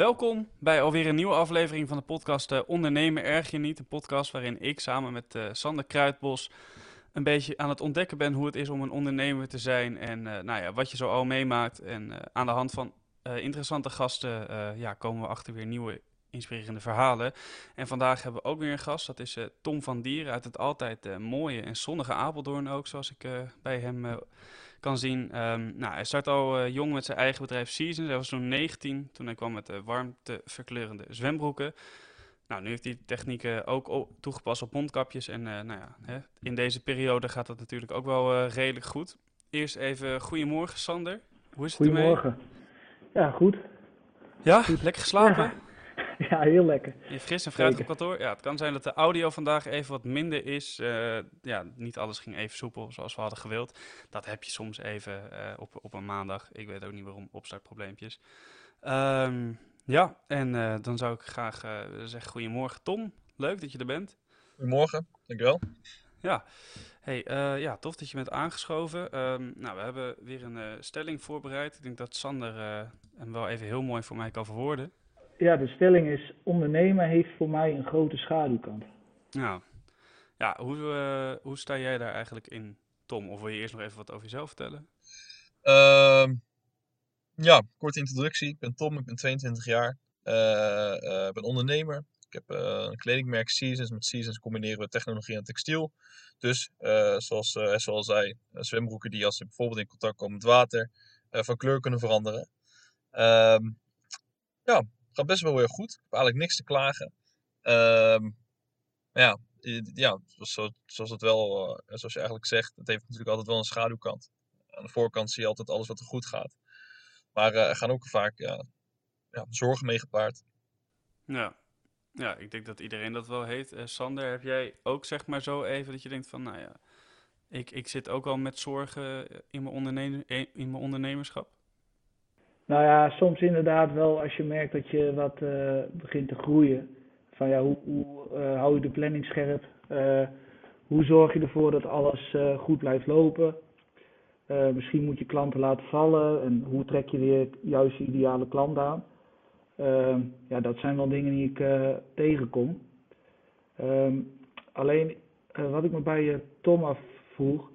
Welkom bij alweer een nieuwe aflevering van de podcast uh, Ondernemen Erg Je Niet. Een podcast waarin ik samen met uh, Sander Kruidbos een beetje aan het ontdekken ben hoe het is om een ondernemer te zijn. En uh, nou ja, wat je zo al meemaakt. En aan de hand van interessante gasten ja, komen we achter weer nieuwe inspirerende verhalen. En vandaag hebben we ook weer een gast. Dat is Tom van Dieren uit het altijd mooie en zonnige Apeldoorn ook, zoals ik bij hem kan zien. Um, nou, hij start al uh, jong met zijn eigen bedrijf Seasons. Hij was zo'n 19 toen hij kwam met de warmteverkleurende zwembroeken. Nou, nu heeft hij technieken ook toegepast op mondkapjes. En uh, nou ja, hè, in deze periode gaat dat natuurlijk ook wel uh, redelijk goed. Eerst even goedemorgen Sander. Hoe is het Goedemorgen. Ja, goed. Ja, goed. lekker geslapen? Ja. Ja, heel lekker. Je fris en fruit op kantoor. Ja, het kan zijn dat de audio vandaag even wat minder is. Uh, ja, niet alles ging even soepel zoals we hadden gewild. Dat heb je soms even uh, op, op een maandag. Ik weet ook niet waarom, opstartprobleempjes. Um, ja, en uh, dan zou ik graag zeggen goedemorgen Tom. Leuk dat je er bent. Goedemorgen, dankjewel. Ja, hey, ja, tof dat je bent aangeschoven. Um, nou, we hebben weer een stelling voorbereid. Ik denk dat Sander hem wel even heel mooi voor mij kan verwoorden ja, de stelling is: ondernemen heeft voor mij een grote schaduwkant. Nou, ja, hoe, uh, hoe sta jij daar eigenlijk in, Tom? Of wil je eerst nog even wat over jezelf vertellen? Uh, ja, korte introductie. Ik ben Tom, ik ben 22 jaar. Ik uh, uh, ben ondernemer. Ik heb een kledingmerk Seasons. Met Seasons combineren we technologie en textiel. Dus, zoals Hessel al zei, zwembroeken die als ze bijvoorbeeld in contact komen met water, van kleur kunnen veranderen. Ehm, ja, gaat best wel weer goed. Ik heb eigenlijk niks te klagen. Um, ja, ja zoals, zoals het wel, uh, zoals je eigenlijk zegt, het heeft natuurlijk altijd wel een schaduwkant. Aan de voorkant zie je altijd alles wat er goed gaat. Maar uh, er gaan ook vaak ja, ja, zorgen mee gepaard. Ja. ja, ik denk dat iedereen dat wel heeft. Uh, Sander, heb jij ook zeg maar zo even dat je denkt van, nou ja, ik, ik zit ook al met zorgen in mijn, ondernemer, in mijn ondernemerschap? Nou ja, soms inderdaad wel als je merkt dat je wat uh, begint te groeien. Van ja, hoe, hoe uh, hou je de planning scherp? Uh, hoe zorg je ervoor dat alles goed blijft lopen? misschien moet je klanten laten vallen. En hoe trek je weer juist je ideale klant aan? ja, dat zijn wel dingen die ik tegenkom. Um, alleen wat ik me bij Tom afvroeg,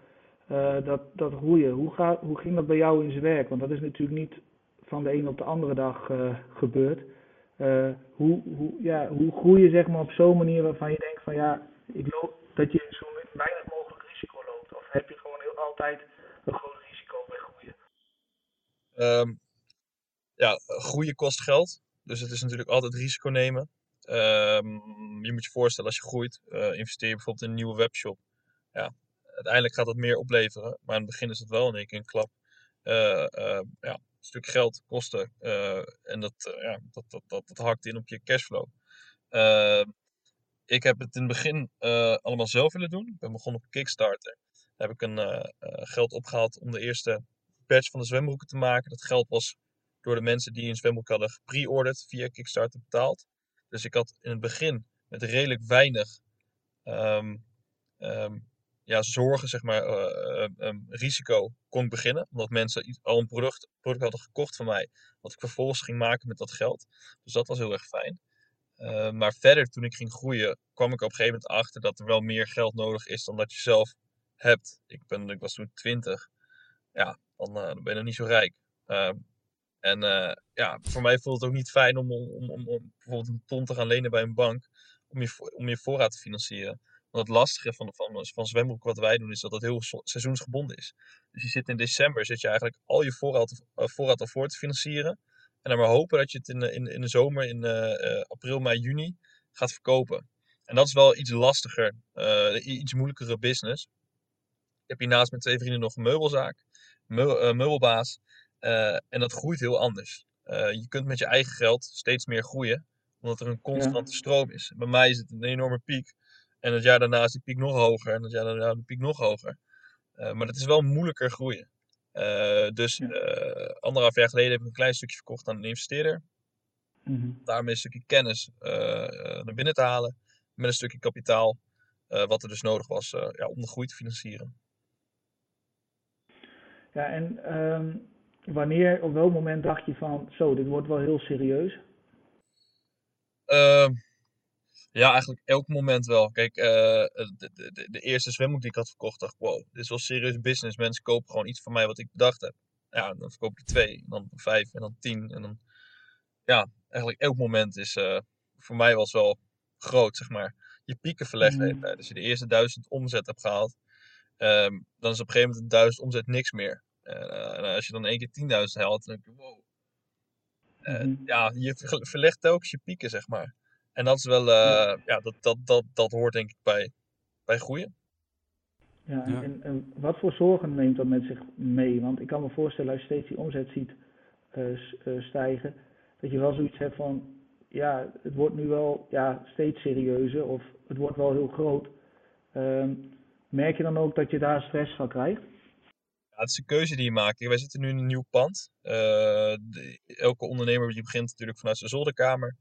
dat, dat groeien, hoe, hoe ging dat bij jou in zijn werk? Want dat is natuurlijk niet van de een op de andere dag uh, gebeurt. Uh, hoe, hoe, ja, hoe groei je zeg maar, op zo'n manier waarvan je denkt van ja, ik loop, dat je zo weinig mogelijk risico loopt? Of heb je gewoon heel altijd een groot risico bij groeien? Um, ja, groeien kost geld. Dus het is natuurlijk altijd risico nemen. Um, je moet je voorstellen, als je groeit, uh, investeer je bijvoorbeeld in een nieuwe webshop. Ja, uiteindelijk gaat dat meer opleveren. Maar in het begin is het wel in één keer een klap. Ja, stuk geld kosten. Uh, en dat, uh, ja, dat, dat, dat, dat, hakt in op je cashflow. Uh, ik heb het in het begin allemaal zelf willen doen. Ik ben begonnen op Kickstarter. Daar heb ik een geld opgehaald om de eerste batch van de zwembroeken te maken. Dat geld was door de mensen die een zwembroek hadden gepreorderd via Kickstarter betaald. Dus ik had in het begin met redelijk weinig um, um, ja, zorgen, zeg maar, uh, um, risico kon beginnen. Omdat mensen al een product, product hadden gekocht van mij, wat ik vervolgens ging maken met dat geld. Dus dat was heel erg fijn. Maar verder, toen ik ging groeien, kwam ik op een gegeven moment achter dat er wel meer geld nodig is dan dat je zelf hebt. Ik, ben, ik was toen 20. Ja, dan, ben je nog niet zo rijk. Uh, en ja, voor mij voelt het ook niet fijn om, om, om, om bijvoorbeeld een ton te gaan lenen bij een bank om je, om je voorraad te financieren. Want het lastige van, van, van zwembroek wat wij doen is dat het heel seizoensgebonden is. Dus je zit in december, zit je eigenlijk al je voorraad, uh, voorraad al voor te financieren. En dan maar hopen dat je het in, in, in de zomer, in uh, april, mei, juni, gaat verkopen. En dat is wel iets lastiger, uh, iets moeilijkere business. Ik heb hiernaast met twee vrienden nog een meubelzaak, meubel, meubelbaas. en dat groeit heel anders. je kunt met je eigen geld steeds meer groeien, omdat er een constante ja. stroom is. Bij mij is het een enorme piek. En het jaar daarna is die piek nog hoger. En het jaar daarna de piek nog hoger. Uh, maar dat is wel moeilijker groeien. Uh, dus uh, anderhalf jaar geleden heb ik een klein stukje verkocht aan een investeerder. Mm -hmm. Daarmee een stukje kennis naar binnen te halen. Met een stukje kapitaal. wat er dus nodig was ja, om de groei te financieren. Ja, en um, wanneer, op welk moment dacht je van, zo, dit wordt wel heel serieus? Ehm, ja, eigenlijk elk moment wel. Kijk, eh, de, de, de eerste zwembroek die ik had verkocht, dacht ik, wow, dit is wel serious business. Mensen kopen gewoon iets van mij wat ik bedacht heb. Ja, dan verkoop je twee, en dan vijf, en dan tien. En dan, ja, eigenlijk elk moment is, uh, voor mij was wel groot, zeg maar. Je pieken verleggen de tijd. Als je de eerste duizend omzet hebt gehaald, um, dan is op een gegeven moment een duizend omzet niks meer. Uh, en als je dan één keer 10.000 haalt, dan denk je, wow. Uh, Ja, je verlegt telkens je pieken, zeg maar. En dat is wel, uh, ja, dat, dat, dat, dat hoort denk ik bij, bij groeien. Ja, ja. En, en, wat voor zorgen neemt dat met zich mee? Want ik kan me voorstellen, als je steeds die omzet ziet stijgen, dat je wel zoiets hebt van, ja, het wordt nu wel ja, steeds serieuzer of het wordt wel heel groot. Uh, merk je dan ook dat je daar stress van krijgt? Ja, het is een keuze die je maakt. Wij zitten nu in een nieuw pand. Uh, de, elke ondernemer die begint natuurlijk vanuit zijn zolderkamer.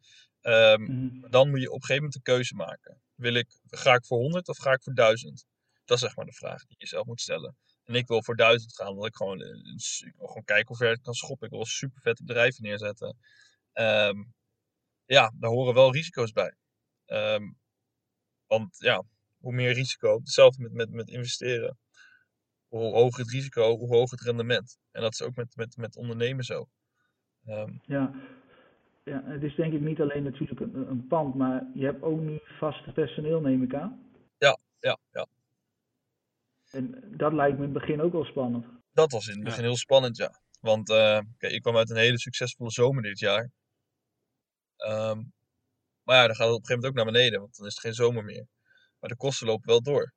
Um, mm. Dan moet je op een gegeven moment een keuze maken. Wil ik, ga ik voor 100 of ga ik voor 1000? Dat is zeg maar de vraag die je zelf moet stellen. En ik wil voor 1000 gaan, omdat ik gewoon, ik wil gewoon kijken hoe ver ik kan schoppen. Ik wil super vette bedrijf neerzetten. Um, ja, daar horen wel risico's bij. Um, want ja, hoe meer risico, hetzelfde met, met, met investeren. Hoe hoger het risico, hoe hoger het rendement. En dat is ook met, met, met ondernemen zo. Um, ja. Ja, het is denk ik niet alleen natuurlijk een, een pand, maar je hebt ook nu vast personeel, neem ik aan. Ja, ja, ja. En dat lijkt me in het begin ook wel spannend. Dat was in het begin ja. heel spannend, ja. Want uh, kijk, ik kwam uit een hele succesvolle zomer dit jaar. Um, maar ja, dan gaat het op een gegeven moment ook naar beneden, want dan is het geen zomer meer. Maar de kosten lopen wel door.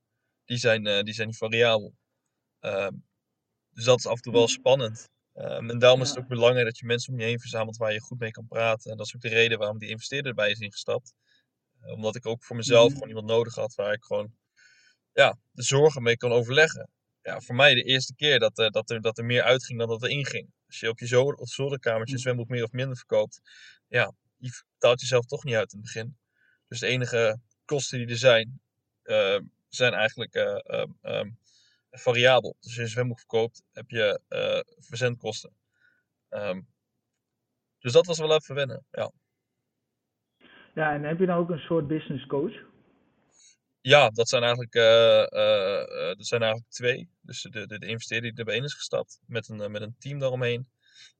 Die zijn, uh, die zijn niet variabel. Um, dus dat is af en toe wel spannend. Um, en daarom ja. is het ook belangrijk dat je mensen om je heen verzamelt waar je goed mee kan praten. En dat is ook de reden waarom die investeerder erbij is ingestapt. Uh, omdat ik ook voor mezelf mm. gewoon iemand nodig had waar ik gewoon ja, de zorgen mee kan overleggen. Ja, voor mij de eerste keer dat, uh, dat, er, dat er meer uitging dan dat er inging. Als je op je zolder, of zolderkamertje een zwembroek meer of minder verkoopt, ja, je betaalt jezelf toch niet uit in het begin. Dus de enige kosten die er zijn, uh, zijn eigenlijk uh, um, variabel. Dus als je een zwembroek verkoopt, heb je uh, verzendkosten. Um, dus dat was wel even wennen, ja. Ja, en heb je dan ook een soort business coach? Ja, dat zijn eigenlijk, dat zijn eigenlijk twee. Dus de, de, de investeerder die erbij is gestapt, met een, met een team daaromheen.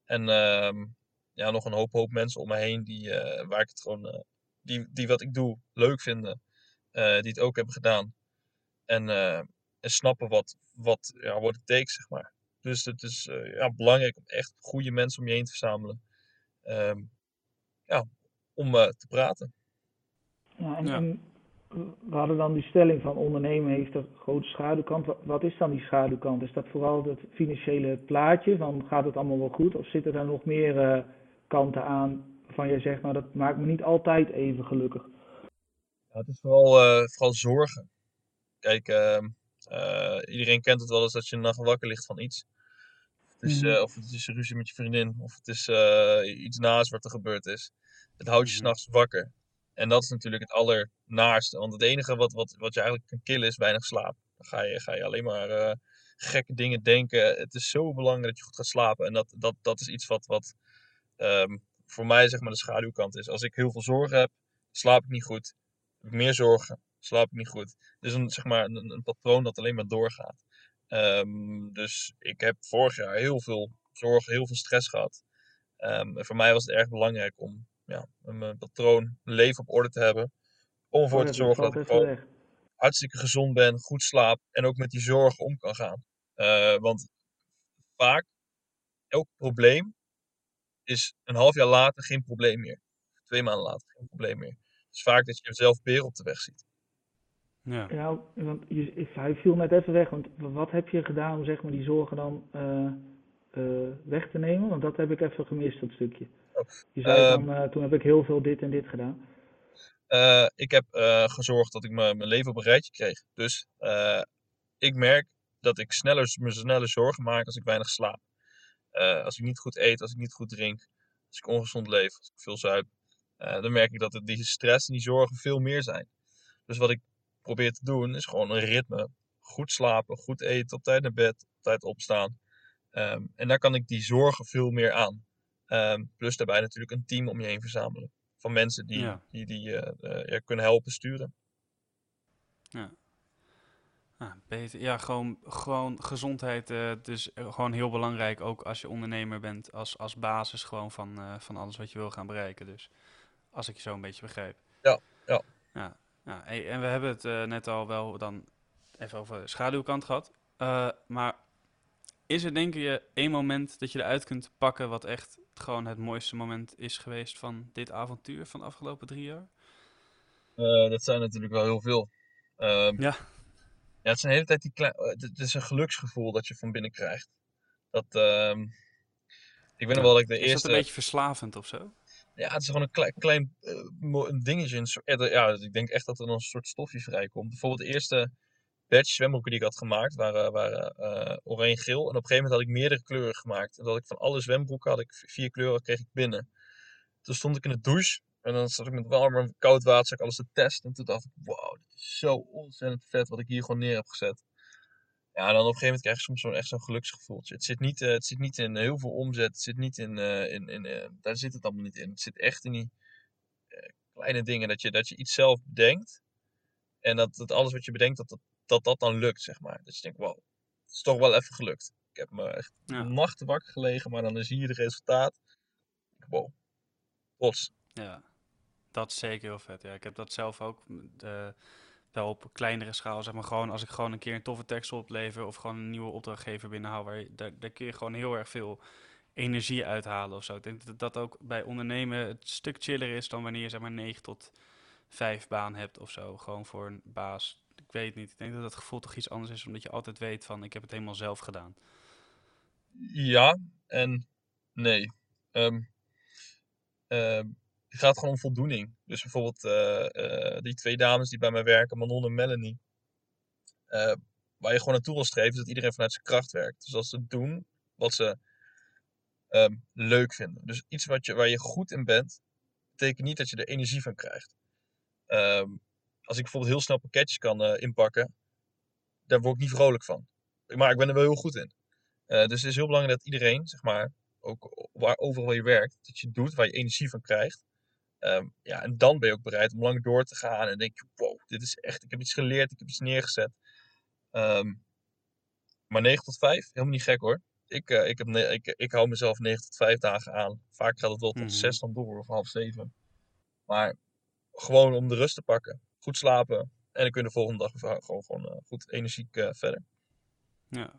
En um, ja, nog een hoop, hoop mensen om me heen die, waar ik het gewoon, die, die wat ik doe leuk vinden, die het ook hebben gedaan. En, en snappen wat, wat ja, what it takes, zeg maar. Dus het is ja, belangrijk om echt goede mensen om je heen te verzamelen. Um, ja, om te praten. Ja, en, ja. en, we hadden dan die stelling van ondernemen heeft een grote schaduwkant. Wat, wat is dan die schaduwkant? Is dat vooral het financiële plaatje? Van gaat het allemaal wel goed? Of zitten er nog meer kanten aan waarvan je zegt, nou dat maakt me niet altijd even gelukkig? Ja, het is vooral, uh, vooral zorgen. Kijk, uh, iedereen kent het wel eens dat je een nacht wakker ligt van iets. Het is, mm. of het is een ruzie met je vriendin, of het is iets naast wat er gebeurd is. Het houdt je mm. s'nachts wakker. En dat is natuurlijk het allernaarste. Want het enige wat, wat, wat je eigenlijk kan killen is weinig slaap. Dan ga je, ga je alleen maar gekke dingen denken. Het is zo belangrijk dat je goed gaat slapen. En dat, dat, dat is iets wat, wat, um, voor mij zeg maar de schaduwkant is. Als ik heel veel zorgen heb, slaap ik niet goed. Heb ik meer zorgen, slaap ik niet goed. Dus een, zeg maar, een, een patroon dat alleen maar doorgaat. Um, dus ik heb vorig jaar heel veel zorgen, heel veel stress gehad. Um, en voor mij was het erg belangrijk om ja, mijn patroon, mijn leven op orde te hebben. Om ervoor te zorgen dat ik gewoon hartstikke gezond ben, goed slaap en ook met die zorgen om kan gaan. Uh, want vaak, elk probleem is een half jaar later geen probleem meer. Twee maanden later geen probleem meer. Het is vaak dat je zelf beer op de weg ziet. Ja, ja want je, hij viel net even weg. Want wat heb je gedaan om zeg maar, die zorgen dan uh, uh, weg te nemen? Want dat heb ik even gemist, dat stukje. Je zei uh, dan, uh, toen heb ik heel veel dit en dit gedaan. ik heb gezorgd dat ik mijn leven op een rijtje kreeg. Dus ik merk dat ik sneller, me sneller zorgen maak als ik weinig slaap. Uh, als ik niet goed eet, als ik niet goed drink, als ik ongezond leef, als ik veel zuip, uh, dan merk ik dat het die stress en die zorgen veel meer zijn. Dus wat ik probeer te doen, is gewoon een ritme. Goed slapen, goed eten, op tijd naar bed, op tijd opstaan. Um, en daar kan ik die zorgen veel meer aan. Um, plus daarbij natuurlijk een team om je heen verzamelen. van mensen die, Ja. die, die eh, eh, ja, kunnen helpen sturen. Ah, beter. Ja, gewoon, gewoon gezondheid. eh, dus gewoon heel belangrijk, ook als je ondernemer bent, als, als basis gewoon van, van alles wat je wil gaan bereiken. Dus als ik je zo een beetje begrijp. Ja, ja. Ja, ja hey, en we hebben het eh, net al wel dan even over de schaduwkant gehad. Eh, maar is er denk je één moment dat je eruit kunt pakken wat echt gewoon het mooiste moment is geweest van dit avontuur van de afgelopen drie jaar? Eh, dat zijn natuurlijk wel heel veel. Ehm, Ja. Ja, het is een hele tijd die klein, het is een geluksgevoel dat je van binnen krijgt. Dat, ehm, ik weet nog wel dat ik de Is dat eerste, een beetje verslavend of zo? Ja, het is gewoon een klein, klein eh, een dingetje. Een soort, ja, ik denk echt dat er een soort stofje vrijkomt. Bijvoorbeeld de eerste batch zwembroeken die ik had gemaakt waren, waren eh, oranje-geel. En op een gegeven moment had ik meerdere kleuren gemaakt. En dat ik van alle zwembroeken had ik vier kleuren, kreeg ik binnen. Toen stond ik in de douche. En dan zat ik met warm en koud water ik alles te testen. En toen dacht ik, wow, dit is zo ontzettend vet wat ik hier gewoon neer heb gezet. Ja, dan op een gegeven moment krijg je soms zo'n echt zo'n geluksgevoeltje. Het zit niet, eh, het zit niet in heel veel omzet. Het zit niet in, eh, in, in eh, daar zit het allemaal niet in. Het zit echt in die kleine dingen. Dat je, dat je iets zelf bedenkt. En dat, dat alles wat je bedenkt, dat dat, dat dat dan lukt, zeg maar. Dat je denkt, wow, het is toch wel even gelukt. Ik heb me echt Ja. nachten wakker gelegen, maar dan is hier het resultaat. Wow, trots. Ja, dat is zeker heel vet. Ja, ik heb dat zelf ook wel op kleinere schaal. Zeg maar gewoon als ik gewoon een keer een toffe tekst oplever of gewoon een nieuwe opdrachtgever binnenhaal, waar je, daar, daar kun je gewoon heel erg veel energie uithalen of zo. Ik denk dat dat ook bij ondernemen het stuk chiller is dan wanneer je zeg maar 9 tot 5 baan hebt of zo. Gewoon voor een baas. Ik weet niet. Ik denk dat dat gevoel toch iets anders is, omdat je altijd weet van ik heb het helemaal zelf gedaan. Ja en nee. Ehm, het gaat gewoon om voldoening. Dus bijvoorbeeld eh, eh, die twee dames die bij mij werken, Manon en Melanie. eh, waar je gewoon naartoe wil streven, is dat iedereen vanuit zijn kracht werkt. Dus als ze doen wat ze ehm, leuk vinden. Dus iets wat je, waar je goed in bent, betekent niet dat je er energie van krijgt. Ehm, als ik bijvoorbeeld heel snel pakketjes kan inpakken, daar word ik niet vrolijk van. Maar ik ben er wel heel goed in. Dus het is heel belangrijk dat iedereen, zeg maar, ook waar, overal je werkt, dat je doet waar je energie van krijgt. Ehm, ja, en dan ben je ook bereid om lang door te gaan en denk je, wow, dit is echt, ik heb iets geleerd, ik heb iets neergezet. Ehm, maar 9 tot 5, helemaal niet gek hoor. Ik, eh, ik, heb ik, ik hou mezelf 9 tot 5 dagen aan. Vaak gaat het wel tot Mhm. 6 dan door of half 7. Maar gewoon om de rust te pakken, goed slapen en dan kun je de volgende dag gewoon, gewoon eh, goed energiek eh, verder. Ja.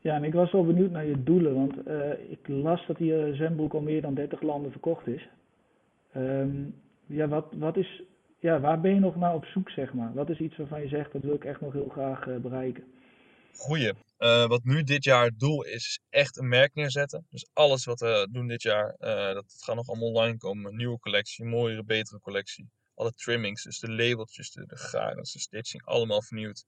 Ja, en ik was wel benieuwd naar je doelen, want eh, ik las dat die zwembroek al meer dan 30 landen verkocht is. Ehm, ja, wat, wat is, ja, waar ben je nog naar op zoek, zeg maar? Wat is iets waarvan je zegt, dat wil ik echt nog heel graag eh, bereiken? Goeie. Eh, wat nu dit jaar het doel is, is echt een merk neerzetten. Dus alles wat we doen dit jaar, eh, dat, gaat nog allemaal online komen. Een nieuwe collectie, een mooiere, betere collectie. Alle trimmings, dus de labeltjes, de, de de stitching, allemaal vernieuwd.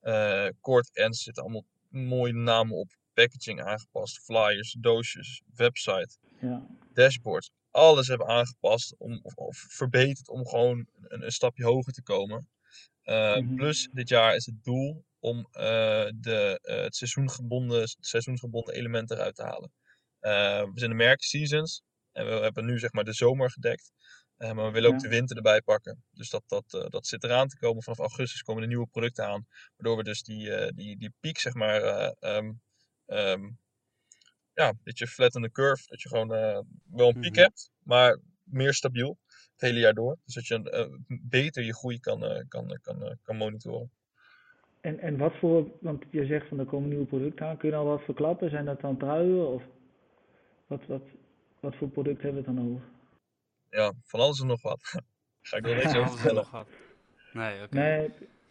Eh kort ends zitten allemaal mooie namen op. Packaging aangepast, flyers, doosjes, website, Ja, dashboards. Alles hebben aangepast om, of, of verbeterd om gewoon een, een stapje hoger te komen. Uh, Mhm. Plus dit jaar is het doel om uh, de, uh, het seizoengebonden, seizoensgebonden elementen eruit te halen. We zijn de merkseasons en we hebben nu zeg maar de zomer gedekt. Maar we willen ook de winter erbij pakken. Dus dat, dat, dat zit eraan te komen. Vanaf augustus komen de nieuwe producten aan. Waardoor we dus die, die, die piek, zeg maar, um, um, ja, een beetje flat in the curve. Dat je gewoon uh, wel een piek Mhm. hebt, maar meer stabiel het hele jaar door. Dus dat je uh, beter je groei kan, uh, kan, kan, kan monitoren. En, en wat voor, want je zegt van er komen nieuwe producten aan, kun je al wat verklappen? Zijn dat dan truien of wat, wat, wat voor product hebben we het dan over? Ja, van alles en nog wat. Ga ik er niks over Alles en vertellen. nog wat. Nee, oké. Nee,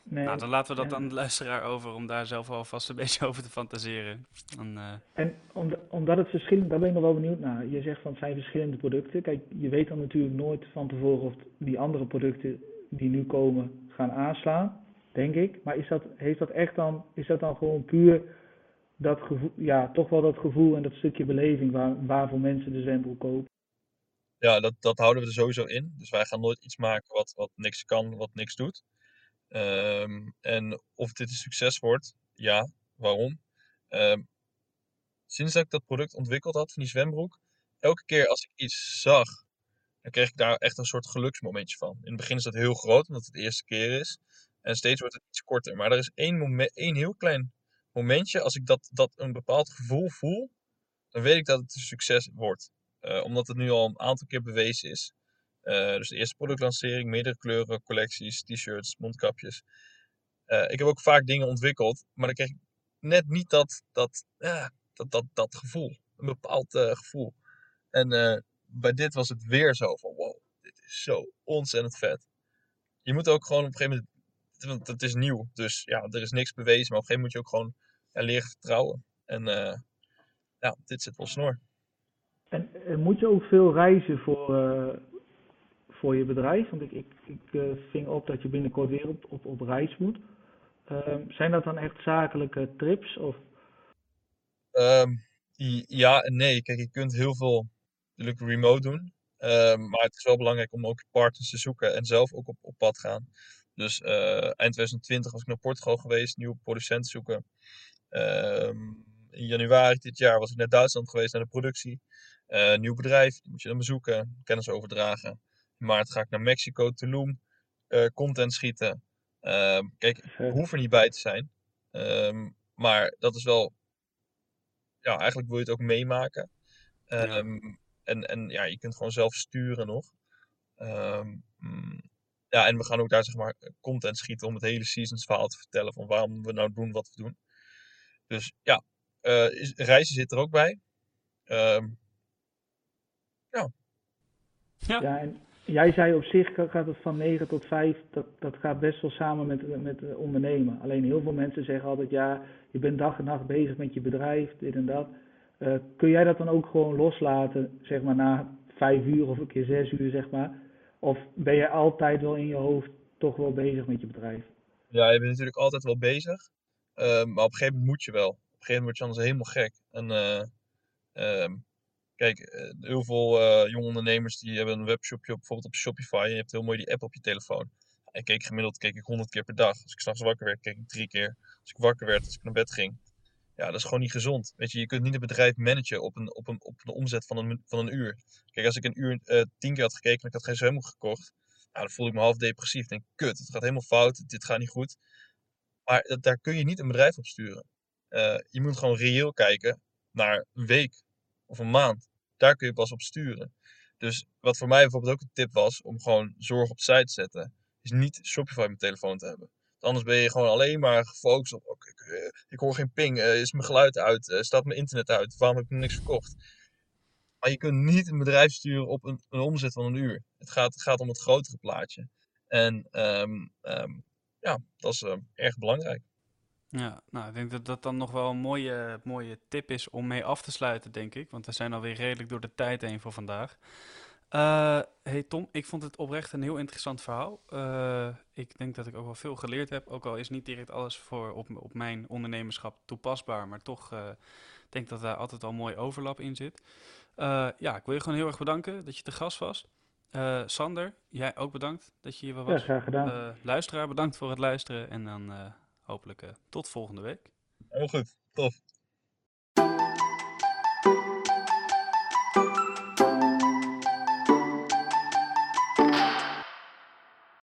nee. Nou, dan laten we dat aan de luisteraar over om daar zelf alvast een beetje over te fantaseren. Dan, eh, En om, omdat het verschillend, daar ben ik nog wel benieuwd naar. Je zegt van het zijn verschillende producten. Kijk, je weet dan natuurlijk nooit van tevoren of die andere producten die nu komen gaan aanslaan, denk ik. Maar is dat, heeft dat echt dan, is dat dan gewoon puur dat gevoel, ja, toch wel dat gevoel en dat stukje beleving waar, waarvoor mensen de zwembroek kopen? Ja, dat, dat houden we er sowieso in. Dus wij gaan nooit iets maken wat, wat niks kan, wat niks doet. Ehm, en of dit een succes wordt, ja. Waarom? Ehm, sinds dat ik dat product ontwikkeld had van die zwembroek, elke keer als ik iets zag dan kreeg ik daar echt een soort geluksmomentje van. In het begin is dat heel groot, omdat het de eerste keer is. En steeds wordt het iets korter. Maar er is één, moment, één heel klein momentje, als ik dat, dat een bepaald gevoel voel, dan weet ik dat het een succes wordt. Uh, omdat het nu al een aantal keer bewezen is. Uh, dus de eerste productlancering, meerdere kleuren, collecties, t-shirts, mondkapjes. Uh, ik heb ook vaak dingen ontwikkeld, maar dan kreeg ik net niet dat, dat, dat, dat, dat gevoel. Een bepaald gevoel. En bij dit was het weer zo van wow, dit is zo ontzettend vet. Je moet ook gewoon op een gegeven moment, want het is nieuw, dus ja, er is niks bewezen, maar op een gegeven moment moet je ook gewoon ja, leren vertrouwen. En ja, dit zit wel snor. En, moet je ook veel reizen voor, voor je bedrijf? Want ik, ik, ik uh, ving op dat je binnenkort weer op, op, op reis moet. Uh, zijn dat dan echt zakelijke trips? Of? Um, ja en nee. Kijk, je kunt heel veel natuurlijk remote doen. Um, maar het is wel belangrijk om ook partners te zoeken en zelf ook op, pad gaan. Dus uh, eind 2020 was ik naar Portugal geweest, nieuwe producenten zoeken. In januari dit jaar was ik naar Duitsland geweest naar de productie. Uh, nieuw bedrijf, die moet je dan bezoeken, kennis overdragen. In maart ga ik naar Mexico, Tulum, uh, content schieten. Uh, kijk, ik hoef er niet bij te zijn. Um, maar dat is wel, ja, eigenlijk wil je het ook meemaken. Um, en, en ja, je kunt gewoon zelf sturen nog. Um, ja, en we gaan ook daar zeg maar content schieten om het hele seasons verhaal te vertellen van waarom we nou doen wat we doen. Dus ja, uh, reizen zit er ook bij. Um, ja. ja. Ja, en jij zei op zich gaat het van 9 tot 5, dat, dat gaat best wel samen met, met ondernemen. Alleen heel veel mensen zeggen altijd, ja, je bent dag en nacht bezig met je bedrijf, dit en dat. Uh, kun jij dat dan ook gewoon loslaten, zeg maar na vijf uur of een keer zes uur, zeg maar? Of ben je altijd wel in je hoofd toch wel bezig met je bedrijf? Ja, je bent natuurlijk altijd wel bezig. Uh, maar op een gegeven moment moet je wel gegeven moment word je anders helemaal gek. En uh, kijk, eh, heel veel uh, jonge ondernemers die hebben een webshopje op, bijvoorbeeld op Shopify. En je hebt heel mooi die app op je telefoon. Ik keek gemiddeld keek ik 100 keer per dag. Als ik s'nachts wakker werd, keek ik drie keer. Als ik wakker werd, als ik naar bed ging. Ja, dat is gewoon niet gezond. Weet je, je kunt niet een bedrijf managen op een, op een, op een omzet van een, van een uur. Kijk, als ik een uur uh, tien keer had gekeken en ik had geen zwemboek gekocht, nou, dan voelde ik me half depressief. Denk, kut, het gaat helemaal fout, dit gaat niet goed. Maar dat, daar kun je niet een bedrijf op sturen. Je moet gewoon reëel kijken naar een week of een maand. Daar kun je pas op sturen. Dus wat voor mij bijvoorbeeld ook een tip was om gewoon zorg op site te zetten, is niet Shopify op mijn telefoon te hebben. Anders ben je gewoon alleen maar gefocust op, ik, uh, ik, hoor geen ping, uh, is mijn geluid uit, staat mijn internet uit, waarom heb ik niks verkocht? Maar je kunt niet een bedrijf sturen op een, omzet van een uur. Het gaat, gaat om het grotere plaatje. En um, um, ja, dat is erg belangrijk. Ja, nou, ik denk dat dat dan nog wel een mooie, mooie tip is om mee af te sluiten, denk ik. Want we zijn alweer redelijk door de tijd heen voor vandaag. Uh, hey Tom, ik vond het oprecht een heel interessant verhaal. Uh, ik denk dat ik ook wel veel geleerd heb. Ook al is niet direct alles voor op, op mijn ondernemerschap toepasbaar. Maar toch uh, denk dat daar altijd al mooi overlap in zit. ja, ik wil je gewoon heel erg bedanken dat je te gast was. Sander, jij ook bedankt dat je hier was. Ja, graag gedaan. luisteraar, bedankt voor het luisteren. En dan hopelijk uh, tot volgende week. Heel goed, tof.